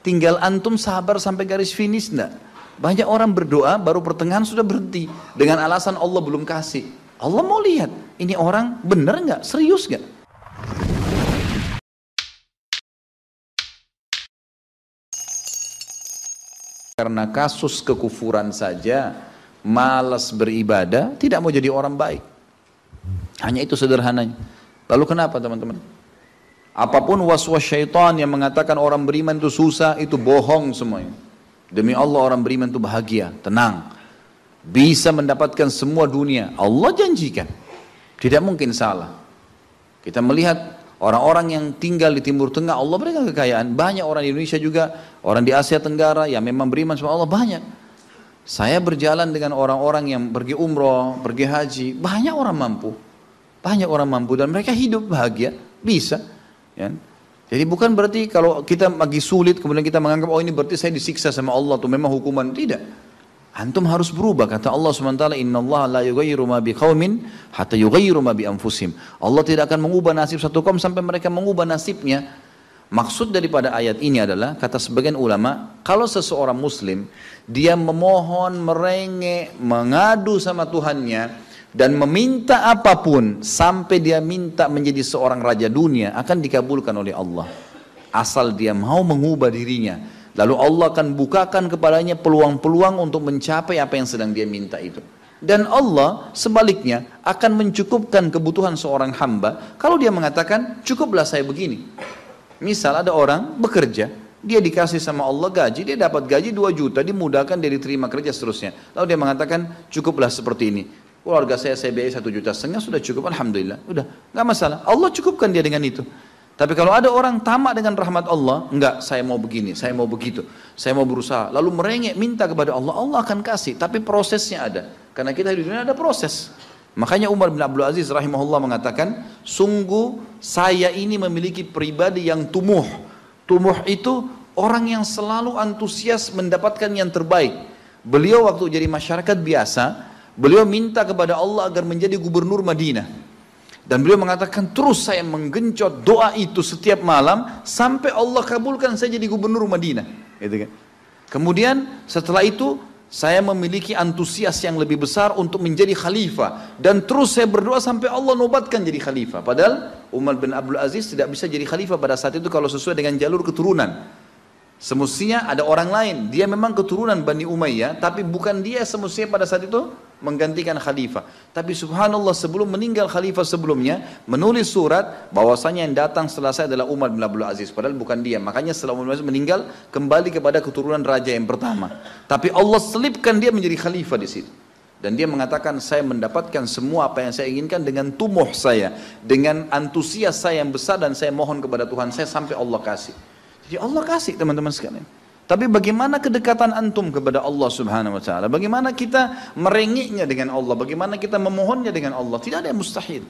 tinggal antum sabar sampai garis finish enggak? Banyak orang berdoa baru pertengahan sudah berhenti dengan alasan Allah belum kasih. Allah mau lihat ini orang benar nggak, serius nggak? Karena kasus kekufuran saja, malas beribadah, tidak mau jadi orang baik. Hanya itu sederhananya. Lalu kenapa teman-teman? Apa pun was-was syaitan yang mengatakan orang beriman itu susah, itu bohong semuanya. Demi Allah orang beriman itu bahagia, tenang. Bisa mendapatkan semua dunia. Allah janjikan. Tidak mungkin salah. Kita melihat Orang-orang yang tinggal di Timur Tengah, Allah berikan kekayaan. Banyak orang di Indonesia juga, orang di Asia Tenggara yang memang beriman sama Allah banyak. Saya berjalan dengan orang-orang yang pergi umroh, pergi haji, banyak orang mampu. Banyak orang mampu dan mereka hidup bahagia, bisa. Ya. Jadi bukan berarti kalau kita lagi sulit kemudian kita menganggap oh ini berarti saya disiksa sama Allah tuh memang hukuman tidak. Antum harus berubah kata Allah SWT Inna Allah la yughayyiru ma biqaumin hatta yughayyiru ma bi anfusihim. Allah tidak akan mengubah nasib satu kaum sampai mereka mengubah nasibnya. Maksud daripada ayat ini adalah kata sebagian ulama, kalau seseorang muslim dia memohon, merengek, mengadu sama Tuhannya dan meminta apa pun sampai dia minta menjadi seorang raja dunia akan dikabulkan oleh Allah. Asal dia mau mengubah dirinya Lalu Allah akan bukakan kepadanya peluang-peluang untuk mencapai apa yang sedang dia minta itu. Dan Allah sebaliknya akan mencukupkan kebutuhan seorang hamba kalau dia mengatakan cukuplah saya begini. Misal ada orang bekerja, dia dikasih sama Allah gaji, dia dapat gaji 2 juta, dimudahkan dia diterima kerja seterusnya. Lalu dia mengatakan cukuplah seperti ini. Keluarga saya saya biayai satu juta setengah sudah cukup, alhamdulillah. Udah, nggak masalah. Allah cukupkan dia dengan itu. Tapi kalau ada orang tamak dengan rahmat Allah, enggak, saya mau begini, saya mau begitu, saya mau berusaha. Lalu merengek minta kepada Allah, Allah akan kasih. Tapi prosesnya ada. Karena kita di dunia ada proses. Makanya Umar bin Abdul Aziz rahimahullah mengatakan, sungguh saya ini memiliki pribadi yang tumuh. Tumuh itu orang yang selalu antusias mendapatkan yang terbaik. Beliau waktu jadi masyarakat biasa, beliau minta kepada Allah agar menjadi gubernur Madinah. Dan beliau mengatakan terus saya menggencot doa itu setiap malam sampai Allah kabulkan saya jadi gubernur Madinah. Gitu kan. Kemudian setelah itu saya memiliki antusias yang lebih besar untuk menjadi khalifah dan terus saya berdoa sampai Allah nobatkan jadi khalifah. Padahal Umar bin Abdul Aziz tidak bisa jadi khalifah pada saat itu kalau sesuai dengan jalur keturunan. Semestinya ada orang lain, dia memang keturunan Bani Umayyah, tapi bukan dia semestinya pada saat itu menggantikan khalifah. Tapi subhanallah sebelum meninggal khalifah sebelumnya menulis surat bahwasanya yang datang setelah saya adalah Umar bin Abdul Aziz padahal bukan dia. Makanya setelah Umar bin Aziz meninggal kembali kepada keturunan raja yang pertama. Tapi Allah selipkan dia menjadi khalifah di situ. Dan dia mengatakan saya mendapatkan semua apa yang saya inginkan dengan tumuh saya, dengan antusias saya yang besar dan saya mohon kepada Tuhan saya sampai Allah kasih. Jadi Allah kasih teman-teman sekalian. Tapi bagaimana kedekatan antum kepada Allah Subhanahu wa taala? Bagaimana kita merengiknya dengan Allah? Bagaimana kita memohonnya dengan Allah? Tidak ada yang mustahil.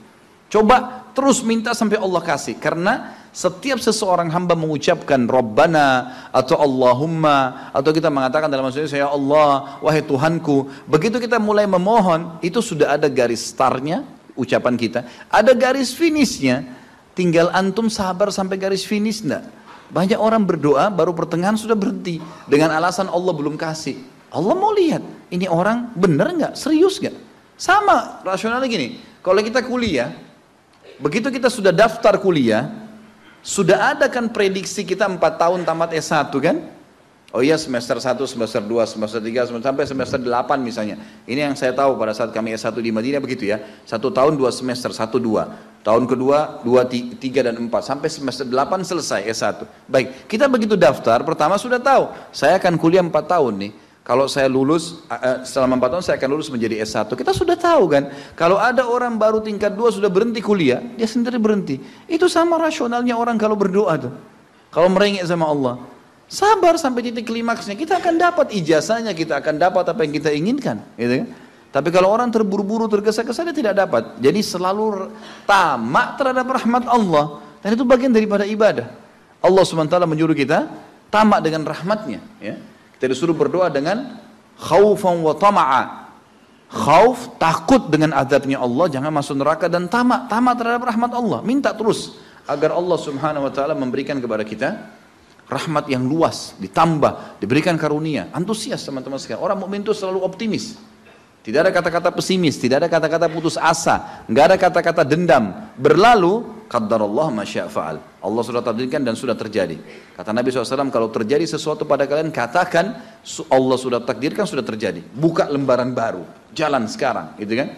Coba terus minta sampai Allah kasih karena setiap seseorang hamba mengucapkan Rabbana atau Allahumma atau kita mengatakan dalam maksudnya saya Allah wahai Tuhanku begitu kita mulai memohon itu sudah ada garis startnya ucapan kita ada garis finishnya tinggal antum sabar sampai garis finish enggak banyak orang berdoa baru pertengahan sudah berhenti dengan alasan Allah belum kasih. Allah mau lihat ini orang benar nggak, serius nggak? Sama rasionalnya gini, kalau kita kuliah, begitu kita sudah daftar kuliah, sudah ada kan prediksi kita 4 tahun tamat S1 kan? Oh iya semester 1, semester 2, semester 3, sampai semester 8 misalnya. Ini yang saya tahu pada saat kami S1 di Madinah begitu ya. Satu tahun dua semester, satu dua. Tahun kedua, dua, tiga dan empat. Sampai semester 8 selesai S1. Baik, kita begitu daftar, pertama sudah tahu. Saya akan kuliah 4 tahun nih. Kalau saya lulus, selama 4 tahun saya akan lulus menjadi S1. Kita sudah tahu kan, kalau ada orang baru tingkat 2 sudah berhenti kuliah, dia sendiri berhenti. Itu sama rasionalnya orang kalau berdoa tuh. Kalau merengek sama Allah. Sabar sampai titik klimaksnya. Kita akan dapat ijazahnya, kita akan dapat apa yang kita inginkan. Gitu kan? Tapi kalau orang terburu-buru, tergesa-gesa, dia tidak dapat. Jadi selalu tamak terhadap rahmat Allah. Dan itu bagian daripada ibadah. Allah SWT menyuruh kita tamak dengan rahmatnya. Ya. Kita disuruh berdoa dengan khaufan wa tama'a. Khauf, takut dengan adabnya Allah, jangan masuk neraka dan tamak, tamak terhadap rahmat Allah. Minta terus agar Allah Subhanahu wa taala memberikan kepada kita rahmat yang luas, ditambah, diberikan karunia. Antusias teman-teman sekalian. Orang mukmin itu selalu optimis. Tidak ada kata-kata pesimis, tidak ada kata-kata putus asa, nggak ada kata-kata dendam. Berlalu, qaddarallah masya'fa'al. Allah sudah takdirkan dan sudah terjadi. Kata Nabi SAW, kalau terjadi sesuatu pada kalian, katakan Allah sudah takdirkan, sudah terjadi. Buka lembaran baru, jalan sekarang, gitu kan?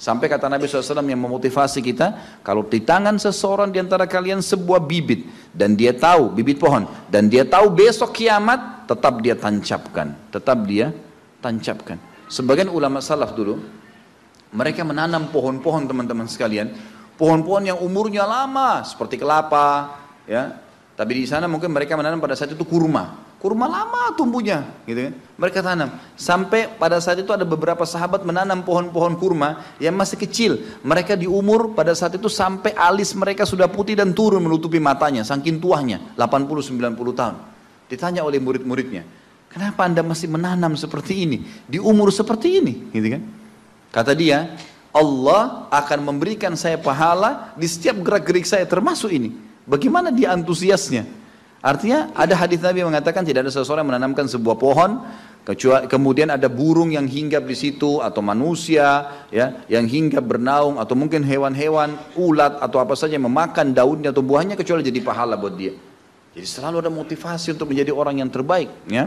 Sampai kata Nabi SAW yang memotivasi kita, kalau di tangan seseorang di antara kalian sebuah bibit, dan dia tahu, bibit pohon, dan dia tahu besok kiamat, tetap dia tancapkan, tetap dia tancapkan. Sebagian ulama salaf dulu, mereka menanam pohon-pohon teman-teman sekalian, pohon-pohon yang umurnya lama seperti kelapa, ya. Tapi di sana mungkin mereka menanam pada saat itu kurma. Kurma lama tumbuhnya, gitu kan. Mereka tanam. Sampai pada saat itu ada beberapa sahabat menanam pohon-pohon kurma yang masih kecil. Mereka di umur pada saat itu sampai alis mereka sudah putih dan turun menutupi matanya, saking tuahnya, 80-90 tahun. Ditanya oleh murid-muridnya, Kenapa anda masih menanam seperti ini? Di umur seperti ini, gitu kan? Kata dia, Allah akan memberikan saya pahala di setiap gerak-gerik saya, termasuk ini. Bagaimana dia antusiasnya? Artinya ada hadis Nabi mengatakan tidak ada seseorang yang menanamkan sebuah pohon, kecuali kemudian ada burung yang hinggap di situ atau manusia ya yang hinggap bernaung atau mungkin hewan-hewan ulat atau apa saja yang memakan daunnya atau buahnya kecuali jadi pahala buat dia. Jadi selalu ada motivasi untuk menjadi orang yang terbaik ya.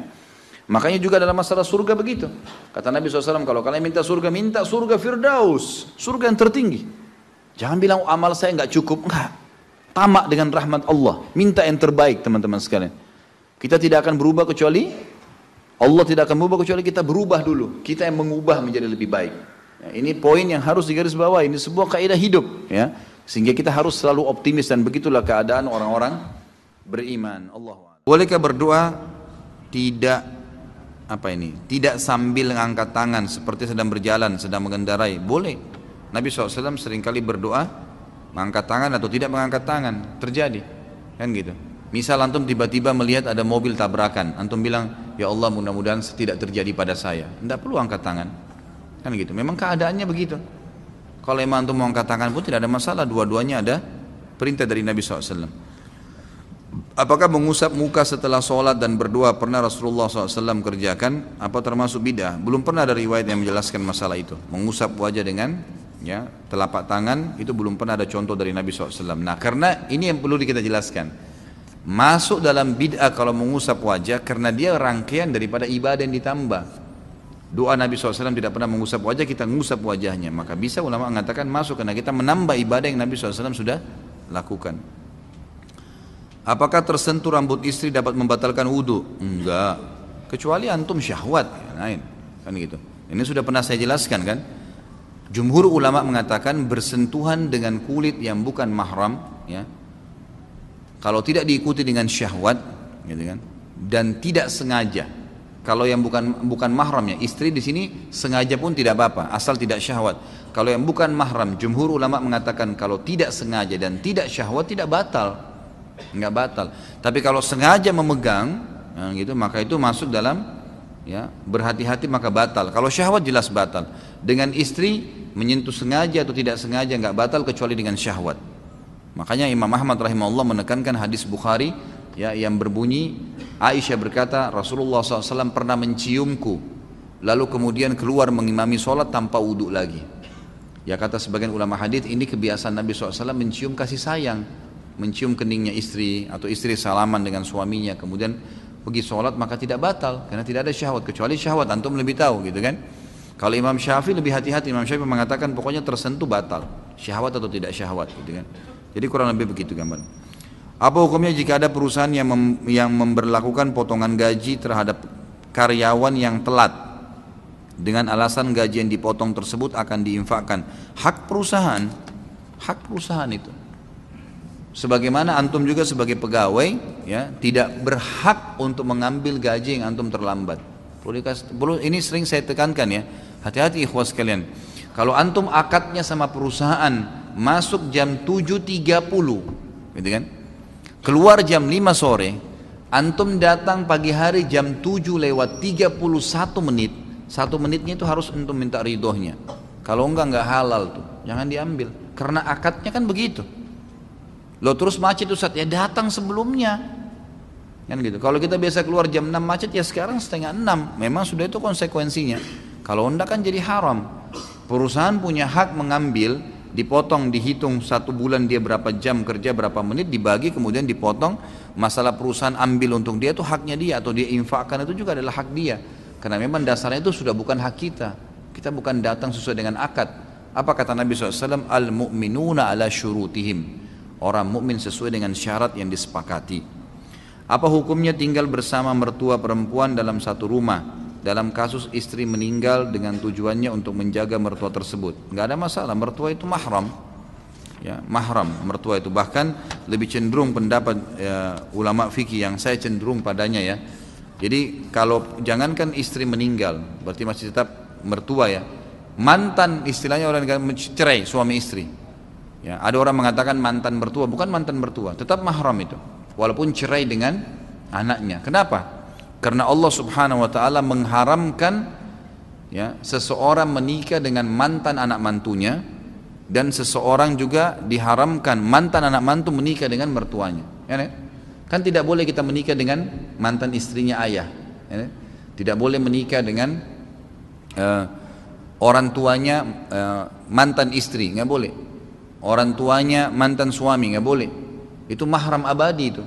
Makanya juga dalam masalah surga begitu. Kata Nabi SAW, kalau kalian minta surga, minta surga Firdaus. Surga yang tertinggi. Jangan bilang oh, amal saya nggak cukup. Enggak. Tamak dengan rahmat Allah. Minta yang terbaik teman-teman sekalian. Kita tidak akan berubah kecuali Allah tidak akan berubah kecuali kita berubah dulu. Kita yang mengubah menjadi lebih baik. Ya, ini poin yang harus digaris bawah. Ini sebuah kaidah hidup. Ya. Sehingga kita harus selalu optimis dan begitulah keadaan orang-orang beriman. Allah. Bolehkah berdoa tidak apa ini tidak sambil mengangkat tangan seperti sedang berjalan sedang mengendarai boleh Nabi SAW sering kali berdoa mengangkat tangan atau tidak mengangkat tangan terjadi. Kan gitu. Misal antum tiba-tiba melihat ada mobil tabrakan antum bilang ya Allah mudah-mudahan tidak terjadi pada saya. Tidak perlu angkat tangan. Kan gitu. Memang keadaannya begitu. Kalau emang antum mau angkat tangan pun tidak ada masalah dua-duanya ada perintah dari Nabi SAW Apakah mengusap muka setelah sholat dan berdoa pernah Rasulullah SAW kerjakan? Apa termasuk bidah? Belum pernah ada riwayat yang menjelaskan masalah itu. Mengusap wajah dengan ya telapak tangan itu belum pernah ada contoh dari Nabi SAW. Nah karena ini yang perlu kita jelaskan. Masuk dalam bid'ah kalau mengusap wajah karena dia rangkaian daripada ibadah yang ditambah. Doa Nabi SAW tidak pernah mengusap wajah, kita mengusap wajahnya. Maka bisa ulama mengatakan masuk karena kita menambah ibadah yang Nabi SAW sudah lakukan. Apakah tersentuh rambut istri dapat membatalkan wudhu? Enggak. Kecuali antum syahwat, ya, lain. Kan gitu. Ini sudah pernah saya jelaskan kan. Jumhur ulama mengatakan bersentuhan dengan kulit yang bukan mahram, ya. Kalau tidak diikuti dengan syahwat, gitu kan, dan tidak sengaja. Kalau yang bukan bukan mahram ya, istri di sini sengaja pun tidak apa-apa, asal tidak syahwat. Kalau yang bukan mahram, jumhur ulama mengatakan kalau tidak sengaja dan tidak syahwat tidak batal nggak batal. Tapi kalau sengaja memegang, ya gitu, maka itu masuk dalam ya berhati-hati maka batal. Kalau syahwat jelas batal. Dengan istri menyentuh sengaja atau tidak sengaja nggak batal kecuali dengan syahwat. Makanya Imam Ahmad rahimahullah menekankan hadis Bukhari ya yang berbunyi Aisyah berkata Rasulullah SAW pernah menciumku lalu kemudian keluar mengimami sholat tanpa wudhu lagi. Ya kata sebagian ulama hadis ini kebiasaan Nabi SAW mencium kasih sayang mencium keningnya istri atau istri salaman dengan suaminya kemudian pergi sholat maka tidak batal karena tidak ada syahwat kecuali syahwat antum lebih tahu gitu kan? Kalau Imam Syafi'i lebih hati-hati Imam Syafi'i mengatakan pokoknya tersentuh batal syahwat atau tidak syahwat gitu kan? Jadi kurang lebih begitu gambar apa hukumnya jika ada perusahaan yang mem, yang memberlakukan potongan gaji terhadap karyawan yang telat? Dengan alasan gaji yang dipotong tersebut akan diinfakkan. Hak perusahaan hak perusahaan itu sebagaimana antum juga sebagai pegawai ya tidak berhak untuk mengambil gaji yang antum terlambat. Perlu, ini sering saya tekankan ya. Hati-hati ikhwas sekalian. Kalau antum akadnya sama perusahaan masuk jam 7.30 gitu kan? Keluar jam 5 sore, antum datang pagi hari jam 7 lewat 31 menit. Satu menitnya itu harus antum minta ridhonya. Kalau enggak enggak halal tuh, jangan diambil. Karena akadnya kan begitu. Lo terus macet Ustaz, ya datang sebelumnya. Kan gitu. Kalau kita biasa keluar jam 6 macet ya sekarang setengah 6. Memang sudah itu konsekuensinya. Kalau enggak kan jadi haram. Perusahaan punya hak mengambil, dipotong, dihitung satu bulan dia berapa jam kerja, berapa menit, dibagi kemudian dipotong. Masalah perusahaan ambil untuk dia itu haknya dia atau dia infakkan itu juga adalah hak dia. Karena memang dasarnya itu sudah bukan hak kita. Kita bukan datang sesuai dengan akad. Apa kata Nabi SAW? Al-mu'minuna ala syurutihim. Orang mukmin sesuai dengan syarat yang disepakati. Apa hukumnya tinggal bersama mertua perempuan dalam satu rumah dalam kasus istri meninggal dengan tujuannya untuk menjaga mertua tersebut? Nggak ada masalah, mertua itu mahram. Ya, mahram mertua itu bahkan lebih cenderung pendapat ya, ulama fikih yang saya cenderung padanya ya. Jadi kalau jangankan istri meninggal, berarti masih tetap mertua ya. Mantan istilahnya orang cerai suami istri. Ya, ada orang mengatakan mantan mertua, bukan mantan mertua, tetap mahram itu walaupun cerai dengan anaknya. Kenapa? Karena Allah Subhanahu wa taala mengharamkan ya seseorang menikah dengan mantan anak mantunya dan seseorang juga diharamkan mantan anak mantu menikah dengan mertuanya. Ya, kan tidak boleh kita menikah dengan mantan istrinya ayah. Ya, tidak boleh menikah dengan uh, orang tuanya uh, mantan istri, nggak boleh. Orang tuanya mantan suami, nggak boleh itu mahram abadi itu.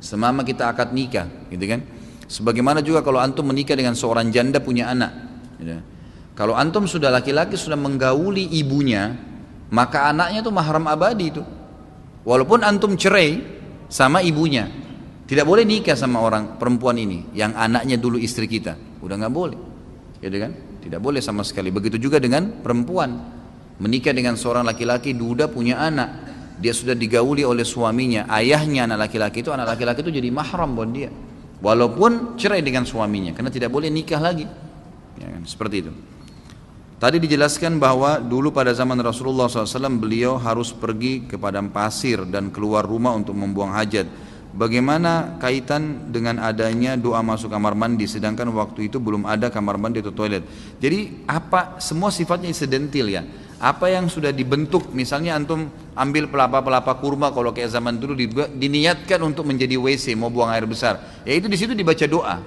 Semama kita akad nikah, gitu kan? Sebagaimana juga kalau antum menikah dengan seorang janda punya anak. Gitu. Kalau antum sudah laki-laki sudah menggauli ibunya, maka anaknya itu mahram abadi itu. Walaupun antum cerai sama ibunya, tidak boleh nikah sama orang perempuan ini yang anaknya dulu istri kita. Udah nggak boleh, gitu kan? Tidak boleh sama sekali. Begitu juga dengan perempuan menikah dengan seorang laki-laki duda punya anak dia sudah digauli oleh suaminya, ayahnya anak laki-laki itu, anak laki-laki itu jadi mahram buat dia. Walaupun cerai dengan suaminya, karena tidak boleh nikah lagi. Ya kan? Seperti itu. Tadi dijelaskan bahwa dulu pada zaman Rasulullah SAW beliau harus pergi ke padang pasir dan keluar rumah untuk membuang hajat. Bagaimana kaitan dengan adanya doa masuk kamar mandi sedangkan waktu itu belum ada kamar mandi atau toilet. Jadi apa semua sifatnya insidental ya apa yang sudah dibentuk? Misalnya antum ambil pelapa-pelapa kurma kalau kayak zaman dulu diniatkan untuk menjadi WC mau buang air besar. Ya itu di situ dibaca doa.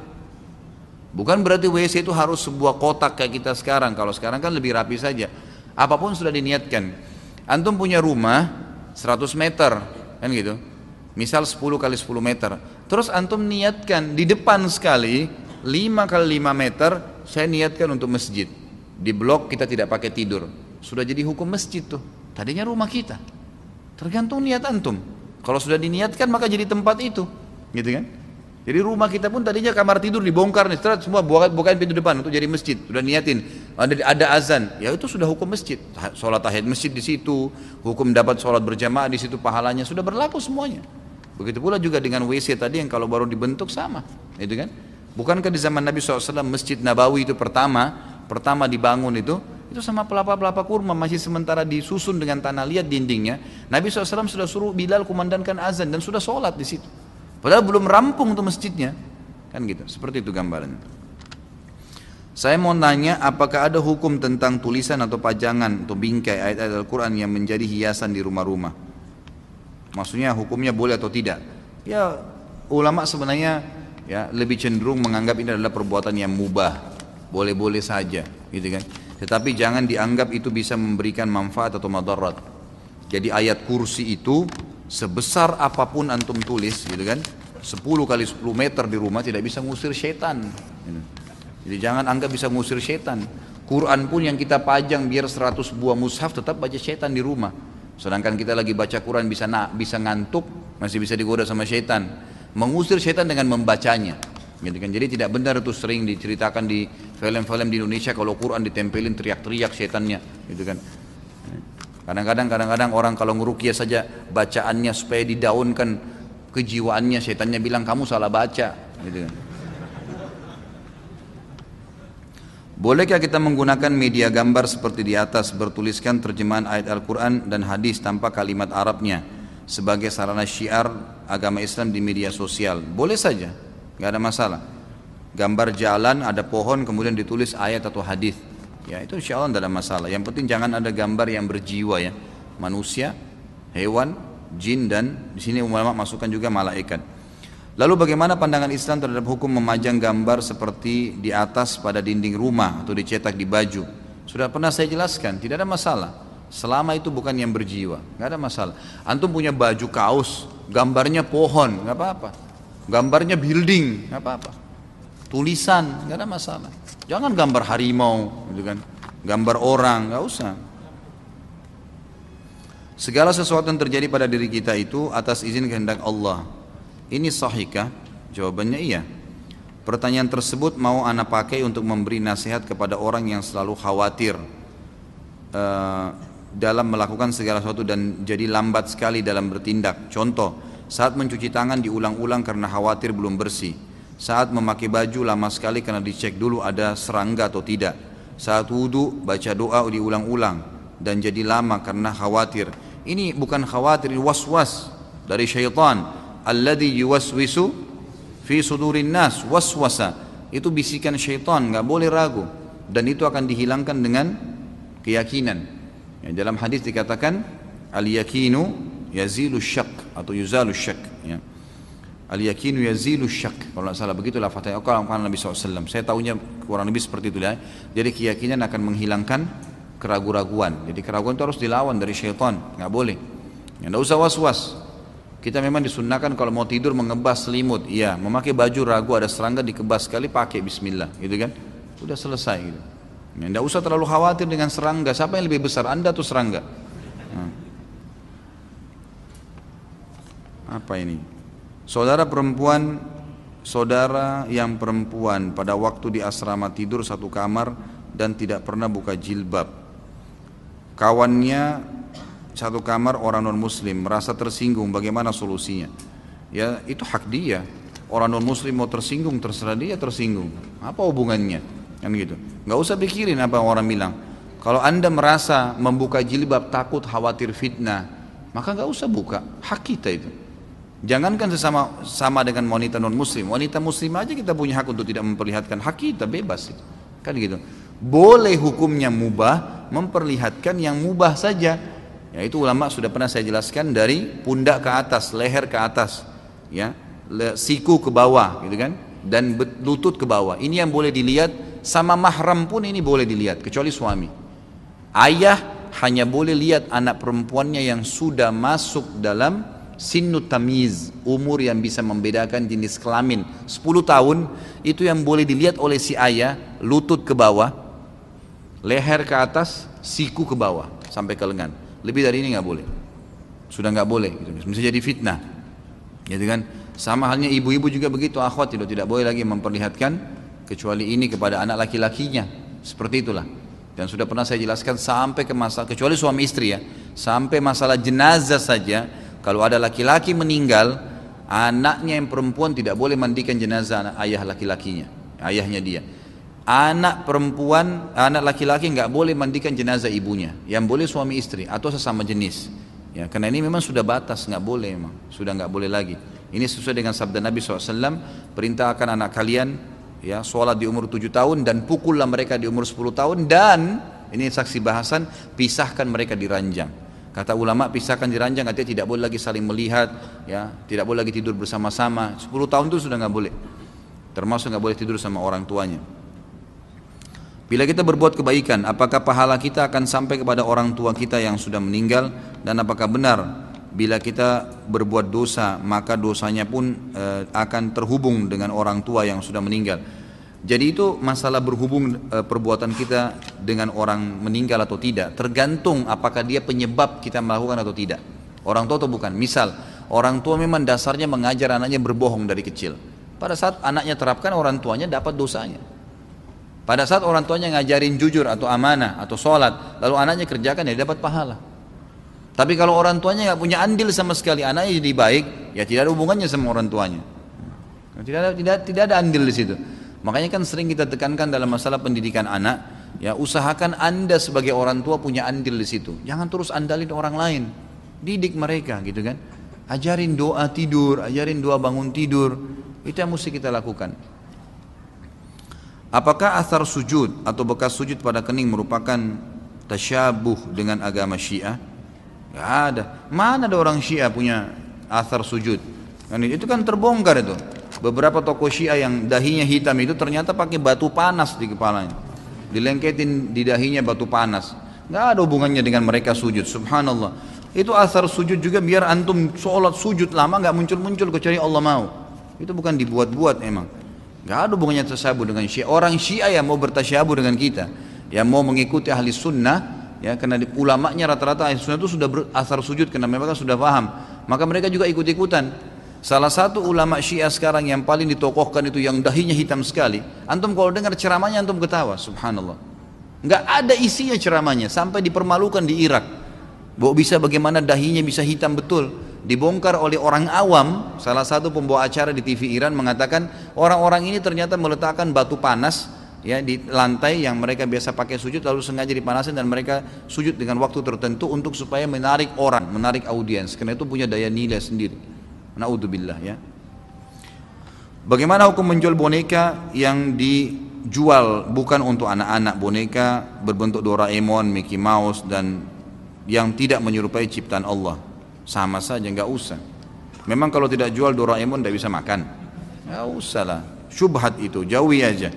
Bukan berarti WC itu harus sebuah kotak kayak kita sekarang. Kalau sekarang kan lebih rapi saja. Apa pun sudah diniatkan. Antum punya rumah 100 meter kan gitu? Misal 10 kali 10 meter. Terus antum niatkan di depan sekali 5 kali 5 meter saya niatkan untuk masjid. Di blok kita tidak pakai tidur sudah jadi hukum masjid tuh. Tadinya rumah kita. Tergantung niat antum. Kalau sudah diniatkan maka jadi tempat itu. Gitu kan? Jadi rumah kita pun tadinya kamar tidur dibongkar nih, semua bukan bukan pintu depan untuk jadi masjid. Sudah niatin ada ada azan, ya itu sudah hukum masjid. Sholat tahiyat masjid di situ, hukum dapat sholat berjamaah di situ pahalanya sudah berlaku semuanya. Begitu pula juga dengan WC tadi yang kalau baru dibentuk sama, itu kan? Bukankah di zaman Nabi SAW masjid Nabawi itu pertama pertama dibangun itu itu sama pelapa-pelapa kurma masih sementara disusun dengan tanah liat dindingnya. Nabi SAW sudah suruh Bilal kumandankan azan dan sudah sholat di situ. Padahal belum rampung untuk masjidnya. Kan gitu, seperti itu gambarannya. Saya mau nanya apakah ada hukum tentang tulisan atau pajangan atau bingkai ayat-ayat Al-Quran yang menjadi hiasan di rumah-rumah. Maksudnya hukumnya boleh atau tidak. Ya ulama sebenarnya ya lebih cenderung menganggap ini adalah perbuatan yang mubah. Boleh-boleh saja gitu kan. Tetapi jangan dianggap itu bisa memberikan manfaat atau madarat. Jadi ayat kursi itu sebesar apa pun antum tulis gitu kan 10 kali 10 meter di rumah tidak bisa ngusir setan. Gitu. jadi jangan anggap bisa ngusir setan. Quran pun yang kita pajang biar 100 buah mushaf tetap baca setan di rumah. Sedangkan kita lagi baca Quran bisa na, bisa ngantuk masih bisa digoda sama setan. Mengusir setan dengan membacanya Gitu kan. Jadi tidak benar itu sering diceritakan di film-film di Indonesia kalau Quran ditempelin teriak-teriak setannya, gitu kan. Kadang-kadang kadang-kadang orang kalau ngerukia saja bacaannya supaya didaunkan kejiwaannya, setannya bilang kamu salah baca, gitu kan. Bolehkah kita menggunakan media gambar seperti di atas bertuliskan terjemahan ayat Al-Quran dan hadis tanpa kalimat Arabnya sebagai sarana syiar agama Islam di media sosial? Boleh saja, nggak ada masalah gambar jalan ada pohon kemudian ditulis ayat atau hadis ya itu insya Allah tidak ada masalah yang penting jangan ada gambar yang berjiwa ya manusia hewan jin dan di sini ulama masukkan juga malaikat Lalu bagaimana pandangan Islam terhadap hukum memajang gambar seperti di atas pada dinding rumah atau dicetak di baju? Sudah pernah saya jelaskan, tidak ada masalah. Selama itu bukan yang berjiwa, nggak ada masalah. Antum punya baju kaos, gambarnya pohon, nggak apa-apa. Gambarnya building, nggak apa-apa. Tulisan, nggak ada masalah. Jangan gambar harimau, gitu kan? Gambar orang, nggak usah. Segala sesuatu yang terjadi pada diri kita itu atas izin kehendak Allah. Ini sahihkah? Jawabannya iya. Pertanyaan tersebut mau anak pakai untuk memberi nasihat kepada orang yang selalu khawatir uh, dalam melakukan segala sesuatu dan jadi lambat sekali dalam bertindak. Contoh, saat mencuci tangan diulang-ulang karena khawatir belum bersih. Saat memakai baju lama sekali karena dicek dulu ada serangga atau tidak. Saat wudhu baca doa diulang-ulang dan jadi lama karena khawatir ini bukan khawatir, ini was-was dari syaitan. Alladhi yuwaswisu fi sudurin nas, waswasa. Itu bisikan syaitan, nggak boleh ragu. Dan itu akan dihilangkan dengan keyakinan. Ya, dalam hadis dikatakan al-yakinu yazilu syak atau yuzalu syak. Ya. Al-yakinu yazilu syak. Kalau tidak salah begitulah fatihah. Kalau Nabi SAW. Saya tahunya kurang lebih seperti itu ya. Jadi keyakinan akan menghilangkan keraguan-raguan. Jadi keraguan itu harus dilawan dari syaitan, nggak boleh. Ya, nggak usah was-was. Kita memang disunahkan kalau mau tidur mengebas selimut, iya. Memakai baju ragu ada serangga dikebas sekali pakai Bismillah, gitu kan? Udah selesai gitu. Ya, nggak usah terlalu khawatir dengan serangga. Siapa yang lebih besar, anda atau serangga? Nah. Apa ini? Saudara perempuan, saudara yang perempuan pada waktu di asrama tidur satu kamar dan tidak pernah buka jilbab. Kawannya satu kamar orang non muslim merasa tersinggung bagaimana solusinya? Ya itu hak dia. Orang non muslim mau tersinggung terserah dia tersinggung. Apa hubungannya? Kan gitu. Nggak usah pikirin apa orang bilang. Kalau anda merasa membuka jilbab takut khawatir fitnah maka nggak usah buka. Hak kita itu jangankan sesama sama dengan wanita non muslim wanita muslim aja kita punya hak untuk tidak memperlihatkan hak kita bebas itu. Kan gitu. Boleh hukumnya mubah memperlihatkan yang mubah saja. Yaitu ulama sudah pernah saya jelaskan dari pundak ke atas leher ke atas ya. Siku ke bawah gitu kan. Dan lutut ke bawah. Ini yang boleh dilihat sama mahram pun ini boleh dilihat kecuali suami. Ayah hanya boleh lihat anak perempuannya yang sudah masuk dalam sinnu tamiz umur yang bisa membedakan jenis kelamin 10 tahun itu yang boleh dilihat oleh si ayah lutut ke bawah leher ke atas, siku ke bawah sampai ke lengan. Lebih dari ini nggak boleh. Sudah nggak boleh, gitu. bisa jadi fitnah, gitu kan? Sama halnya ibu-ibu juga begitu, akhwat tidak tidak boleh lagi memperlihatkan kecuali ini kepada anak laki-lakinya, seperti itulah. Dan sudah pernah saya jelaskan sampai ke masalah kecuali suami istri ya, sampai masalah jenazah saja. Kalau ada laki-laki meninggal, anaknya yang perempuan tidak boleh mandikan jenazah ayah laki-lakinya, ayahnya dia anak perempuan, anak laki-laki nggak boleh mandikan jenazah ibunya. Yang boleh suami istri atau sesama jenis. Ya, karena ini memang sudah batas, nggak boleh memang, sudah nggak boleh lagi. Ini sesuai dengan sabda Nabi SAW, perintahkan anak kalian ya sholat di umur 7 tahun dan pukullah mereka di umur 10 tahun dan ini saksi bahasan pisahkan mereka di ranjang. Kata ulama pisahkan di ranjang artinya tidak boleh lagi saling melihat, ya tidak boleh lagi tidur bersama-sama. 10 tahun itu sudah nggak boleh. Termasuk nggak boleh tidur sama orang tuanya. Bila kita berbuat kebaikan, apakah pahala kita akan sampai kepada orang tua kita yang sudah meninggal dan apakah benar bila kita berbuat dosa maka dosanya pun e, akan terhubung dengan orang tua yang sudah meninggal. Jadi itu masalah berhubung e, perbuatan kita dengan orang meninggal atau tidak tergantung apakah dia penyebab kita melakukan atau tidak. Orang tua atau bukan. Misal orang tua memang dasarnya mengajar anaknya berbohong dari kecil. Pada saat anaknya terapkan orang tuanya dapat dosanya. Pada saat orang tuanya ngajarin jujur atau amanah atau sholat, lalu anaknya kerjakan ya dapat pahala. Tapi kalau orang tuanya nggak punya andil sama sekali, anaknya jadi baik, ya tidak ada hubungannya sama orang tuanya. Tidak ada, tidak, tidak ada andil di situ. Makanya kan sering kita tekankan dalam masalah pendidikan anak, ya usahakan anda sebagai orang tua punya andil di situ. Jangan terus andalin orang lain, didik mereka gitu kan. Ajarin doa tidur, ajarin doa bangun tidur, itu yang mesti kita lakukan. Apakah asar sujud atau bekas sujud pada kening merupakan tasyabuh dengan agama Syiah? Gak ada. Mana ada orang Syiah punya asar sujud? Kan itu kan terbongkar itu. Beberapa tokoh Syiah yang dahinya hitam itu ternyata pakai batu panas di kepalanya. Dilengketin di dahinya batu panas. Nggak ada hubungannya dengan mereka sujud. Subhanallah. Itu asar sujud juga biar antum sholat sujud lama nggak muncul-muncul kecuali Allah mau. Itu bukan dibuat-buat emang. Nggak ada hubungannya tasyabuh dengan Syiah. Orang Syiah yang mau bertasyabuh dengan kita, yang mau mengikuti ahli sunnah, ya karena di, ulamanya rata-rata ahli sunnah itu sudah asar sujud karena mereka sudah paham. Maka mereka juga ikut-ikutan. Salah satu ulama Syiah sekarang yang paling ditokohkan itu yang dahinya hitam sekali. Antum kalau dengar ceramahnya antum ketawa, subhanallah. Enggak ada isinya ceramahnya sampai dipermalukan di Irak. Bahwa bisa bagaimana dahinya bisa hitam betul. Dibongkar oleh orang awam, salah satu pembawa acara di TV Iran mengatakan orang-orang ini ternyata meletakkan batu panas ya di lantai yang mereka biasa pakai sujud lalu sengaja dipanasin dan mereka sujud dengan waktu tertentu untuk supaya menarik orang, menarik audiens karena itu punya daya nilai sendiri. Naudzubillah ya. Bagaimana hukum menjual boneka yang dijual bukan untuk anak-anak boneka berbentuk Doraemon, Mickey Mouse dan yang tidak menyerupai ciptaan Allah? Sama saja nggak usah. Memang kalau tidak jual Doraemon tidak bisa makan. Nggak usah lah. Syubhat itu jauhi aja.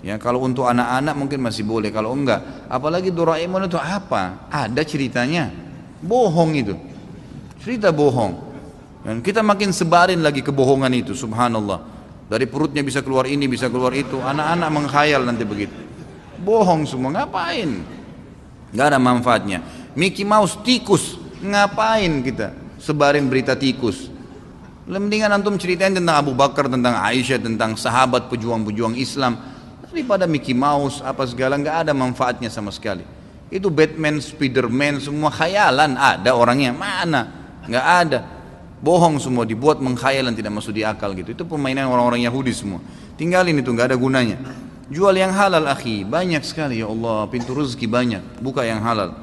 Ya kalau untuk anak-anak mungkin masih boleh. Kalau enggak, apalagi Doraemon itu apa? Ada ceritanya. Bohong itu. Cerita bohong. Dan kita makin sebarin lagi kebohongan itu, subhanallah. Dari perutnya bisa keluar ini, bisa keluar itu. Anak-anak menghayal nanti begitu. Bohong semua, ngapain? Gak ada manfaatnya. Mickey Mouse tikus, ngapain kita sebarin berita tikus? Mendingan antum ceritain tentang Abu Bakar, tentang Aisyah, tentang sahabat pejuang-pejuang Islam. Daripada Mickey Mouse, apa segala, nggak ada manfaatnya sama sekali. Itu Batman, Spiderman, semua khayalan. Ada orangnya, mana? Nggak ada. Bohong semua, dibuat mengkhayalan tidak masuk di akal gitu. Itu permainan orang-orang Yahudi semua. Tinggalin itu, nggak ada gunanya. Jual yang halal akhi, banyak sekali ya Allah, pintu rezeki banyak, buka yang halal.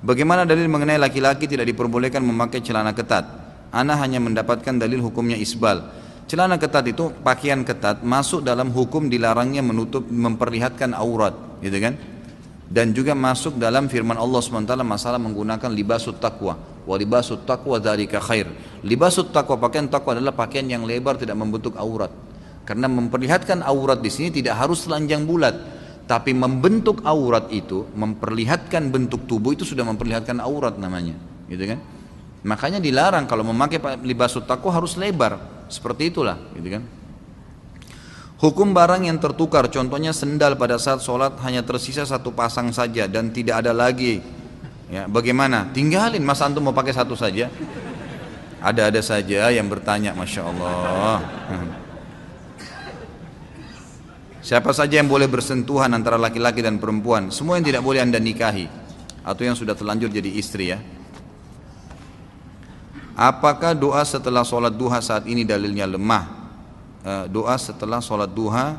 Bagaimana dalil mengenai laki-laki tidak diperbolehkan memakai celana ketat? Ana hanya mendapatkan dalil hukumnya isbal. Celana ketat itu pakaian ketat masuk dalam hukum dilarangnya menutup memperlihatkan aurat, gitu kan? Dan juga masuk dalam firman Allah SWT masalah menggunakan libasut taqwa. Wa libasut taqwa dzalika khair. Libasut taqwa pakaian taqwa adalah pakaian yang lebar tidak membentuk aurat. Karena memperlihatkan aurat di sini tidak harus telanjang bulat, tapi membentuk aurat itu, memperlihatkan bentuk tubuh itu sudah memperlihatkan aurat namanya, gitu kan? Makanya dilarang kalau memakai libasut taqwa harus lebar, seperti itulah, gitu kan? Hukum barang yang tertukar, contohnya sendal pada saat sholat hanya tersisa satu pasang saja dan tidak ada lagi. Ya, bagaimana? Tinggalin, masa antum mau pakai satu saja? Ada-ada saja yang bertanya, masya Allah. Siapa saja yang boleh bersentuhan antara laki-laki dan perempuan, semua yang tidak boleh anda nikahi atau yang sudah terlanjur jadi istri ya. Apakah doa setelah sholat duha saat ini dalilnya lemah? Eh, doa setelah sholat duha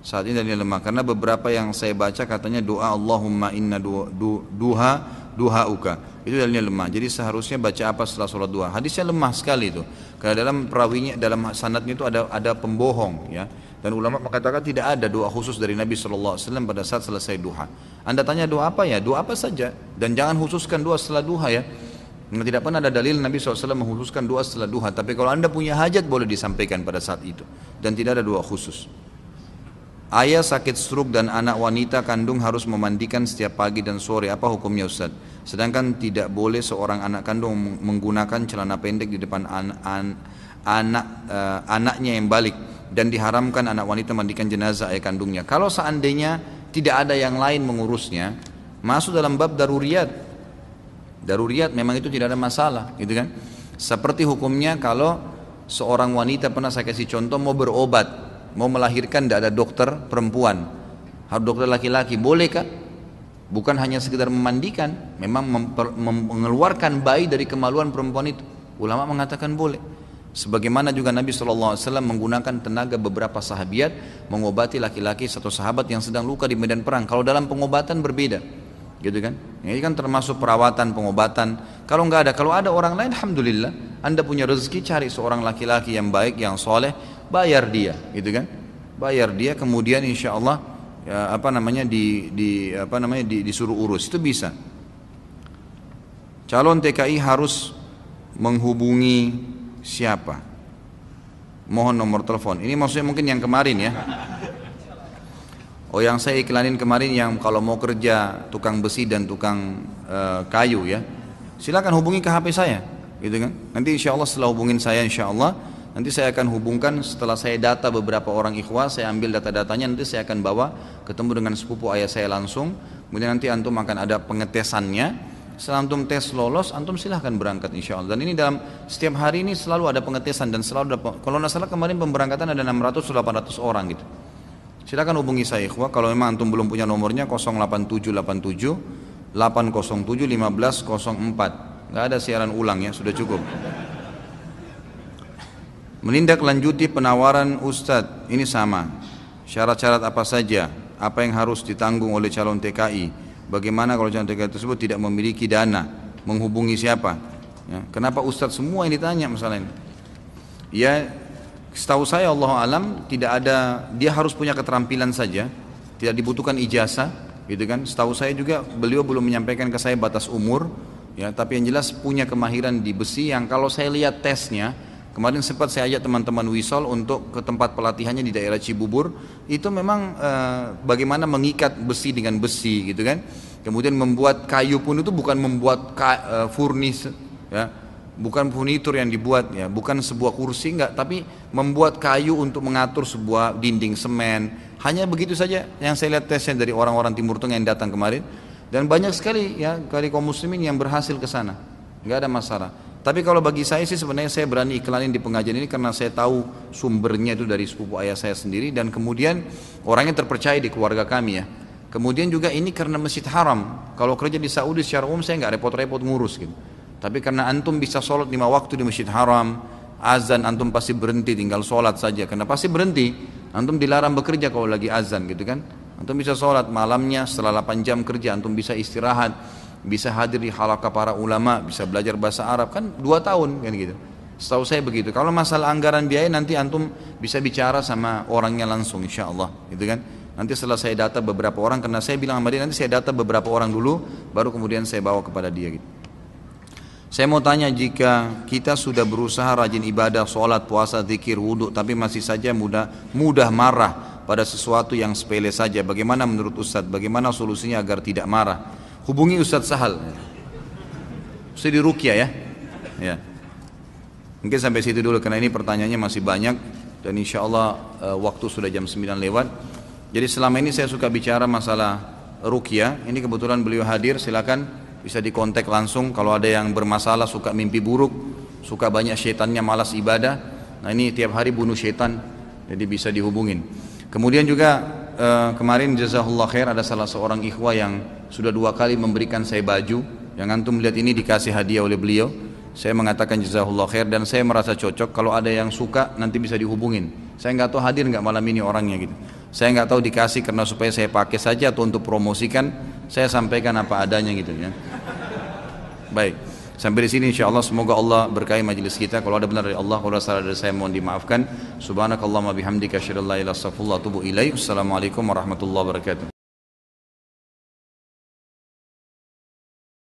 saat ini dalilnya lemah. Karena beberapa yang saya baca katanya doa Allahumma inna duha duha duha uka itu dalilnya lemah. Jadi seharusnya baca apa setelah sholat duha? Hadisnya lemah sekali itu. Karena dalam perawinya dalam sanadnya itu ada ada pembohong ya. Dan ulama mengatakan tidak ada doa khusus dari Nabi SAW pada saat selesai duha. Anda tanya doa apa ya? Doa apa saja. Dan jangan khususkan doa setelah duha ya tidak pernah ada dalil Nabi SAW mengkhususkan doa setelah duha. Tapi kalau anda punya hajat boleh disampaikan pada saat itu. Dan tidak ada doa khusus. Ayah sakit stroke dan anak wanita kandung harus memandikan setiap pagi dan sore. Apa hukumnya Ustaz? Sedangkan tidak boleh seorang anak kandung menggunakan celana pendek di depan an an anak uh, anaknya yang balik dan diharamkan anak wanita mandikan jenazah ayah kandungnya. Kalau seandainya tidak ada yang lain mengurusnya, masuk dalam bab daruriyat Daruriyat memang itu tidak ada masalah, gitu kan? Seperti hukumnya kalau seorang wanita pernah saya kasih contoh mau berobat, mau melahirkan tidak ada dokter perempuan, harus dokter laki-laki, bolehkah? Bukan hanya sekedar memandikan, memang mengeluarkan bayi dari kemaluan perempuan itu. Ulama mengatakan boleh. Sebagaimana juga Nabi SAW menggunakan tenaga beberapa sahabat mengobati laki-laki satu sahabat yang sedang luka di medan perang. Kalau dalam pengobatan berbeda gitu kan? Ini kan termasuk perawatan pengobatan. Kalau nggak ada kalau ada orang lain alhamdulillah anda punya rezeki cari seorang laki-laki yang baik yang soleh bayar dia gitu kan? Bayar dia kemudian insya Allah ya, apa namanya di, di apa namanya di, disuruh urus. Itu bisa. Calon TKI harus menghubungi siapa? Mohon nomor telepon. Ini maksudnya mungkin yang kemarin ya. Oh yang saya iklanin kemarin yang kalau mau kerja tukang besi dan tukang uh, kayu ya, silakan hubungi ke HP saya, gitu kan? Nanti insya Allah setelah hubungin saya insya Allah nanti saya akan hubungkan setelah saya data beberapa orang ikhwah, saya ambil data-datanya nanti saya akan bawa ketemu dengan sepupu ayah saya langsung, kemudian nanti antum akan ada pengetesannya, setelah antum tes lolos, antum silahkan berangkat insya Allah. Dan ini dalam setiap hari ini selalu ada pengetesan dan selalu ada, kalau nggak salah kemarin pemberangkatan ada 600-800 orang gitu. Silakan hubungi saya ikhwah kalau memang antum belum punya nomornya 08787 807 1504. Enggak ada siaran ulang ya, sudah cukup. Menindaklanjuti penawaran Ustadz, ini sama. Syarat-syarat apa saja? Apa yang harus ditanggung oleh calon TKI? Bagaimana kalau calon TKI tersebut tidak memiliki dana? Menghubungi siapa? Ya, kenapa Ustadz semua yang ditanya masalah ini? Ya Setahu saya Allah alam tidak ada dia harus punya keterampilan saja, tidak dibutuhkan ijazah, gitu kan? Setahu saya juga beliau belum menyampaikan ke saya batas umur, ya. Tapi yang jelas punya kemahiran di besi yang kalau saya lihat tesnya, kemarin sempat saya ajak teman-teman Wisol untuk ke tempat pelatihannya di daerah Cibubur, itu memang e, bagaimana mengikat besi dengan besi, gitu kan? Kemudian membuat kayu pun itu bukan membuat ka, e, furnis, ya bukan furnitur yang dibuat ya, bukan sebuah kursi enggak, tapi membuat kayu untuk mengatur sebuah dinding semen. Hanya begitu saja yang saya lihat tesnya dari orang-orang Timur Tengah yang datang kemarin dan banyak sekali ya kali kaum muslimin yang berhasil ke sana. Enggak ada masalah. Tapi kalau bagi saya sih sebenarnya saya berani iklanin di pengajian ini karena saya tahu sumbernya itu dari sepupu ayah saya sendiri dan kemudian orangnya terpercaya di keluarga kami ya. Kemudian juga ini karena masjid haram. Kalau kerja di Saudi secara umum saya nggak repot-repot ngurus gitu. Tapi karena antum bisa sholat lima waktu di masjid haram, azan antum pasti berhenti tinggal sholat saja. Karena pasti berhenti. Antum dilarang bekerja kalau lagi azan gitu kan. Antum bisa sholat malamnya setelah 8 jam kerja antum bisa istirahat, bisa hadir di halaqah para ulama, bisa belajar bahasa Arab kan dua tahun kan gitu. Setahu saya begitu. Kalau masalah anggaran biaya nanti antum bisa bicara sama orangnya langsung insya Allah gitu kan. Nanti setelah saya data beberapa orang karena saya bilang sama dia nanti saya data beberapa orang dulu baru kemudian saya bawa kepada dia gitu. Saya mau tanya jika kita sudah berusaha rajin ibadah, sholat, puasa, zikir, wudhu, tapi masih saja mudah mudah marah pada sesuatu yang sepele saja. Bagaimana menurut Ustadz? Bagaimana solusinya agar tidak marah? Hubungi Ustadz Sahal. Ustadz di Rukia ya. ya. Mungkin sampai situ dulu karena ini pertanyaannya masih banyak dan insya Allah uh, waktu sudah jam 9 lewat. Jadi selama ini saya suka bicara masalah Rukia. Ini kebetulan beliau hadir. Silakan bisa dikontak langsung kalau ada yang bermasalah suka mimpi buruk suka banyak syaitannya malas ibadah. Nah ini tiap hari bunuh syaitan jadi bisa dihubungin. Kemudian juga eh, kemarin jazahullah khair ada salah seorang ikhwah yang sudah dua kali memberikan saya baju. Yang antum melihat ini dikasih hadiah oleh beliau. Saya mengatakan jazahullah khair dan saya merasa cocok. Kalau ada yang suka nanti bisa dihubungin. Saya nggak tahu hadir nggak malam ini orangnya gitu saya nggak tahu dikasih karena supaya saya pakai saja atau untuk promosikan saya sampaikan apa adanya gitu ya. Baik sampai di sini insyaallah. Semoga Allah berkahi majelis kita. Kalau ada benar dari Allah kalau ada salah dari saya mohon dimaafkan. Subhanakallahumma bihamdika asyhadu an la ilaha assalamualaikum warahmatullahi wabarakatuh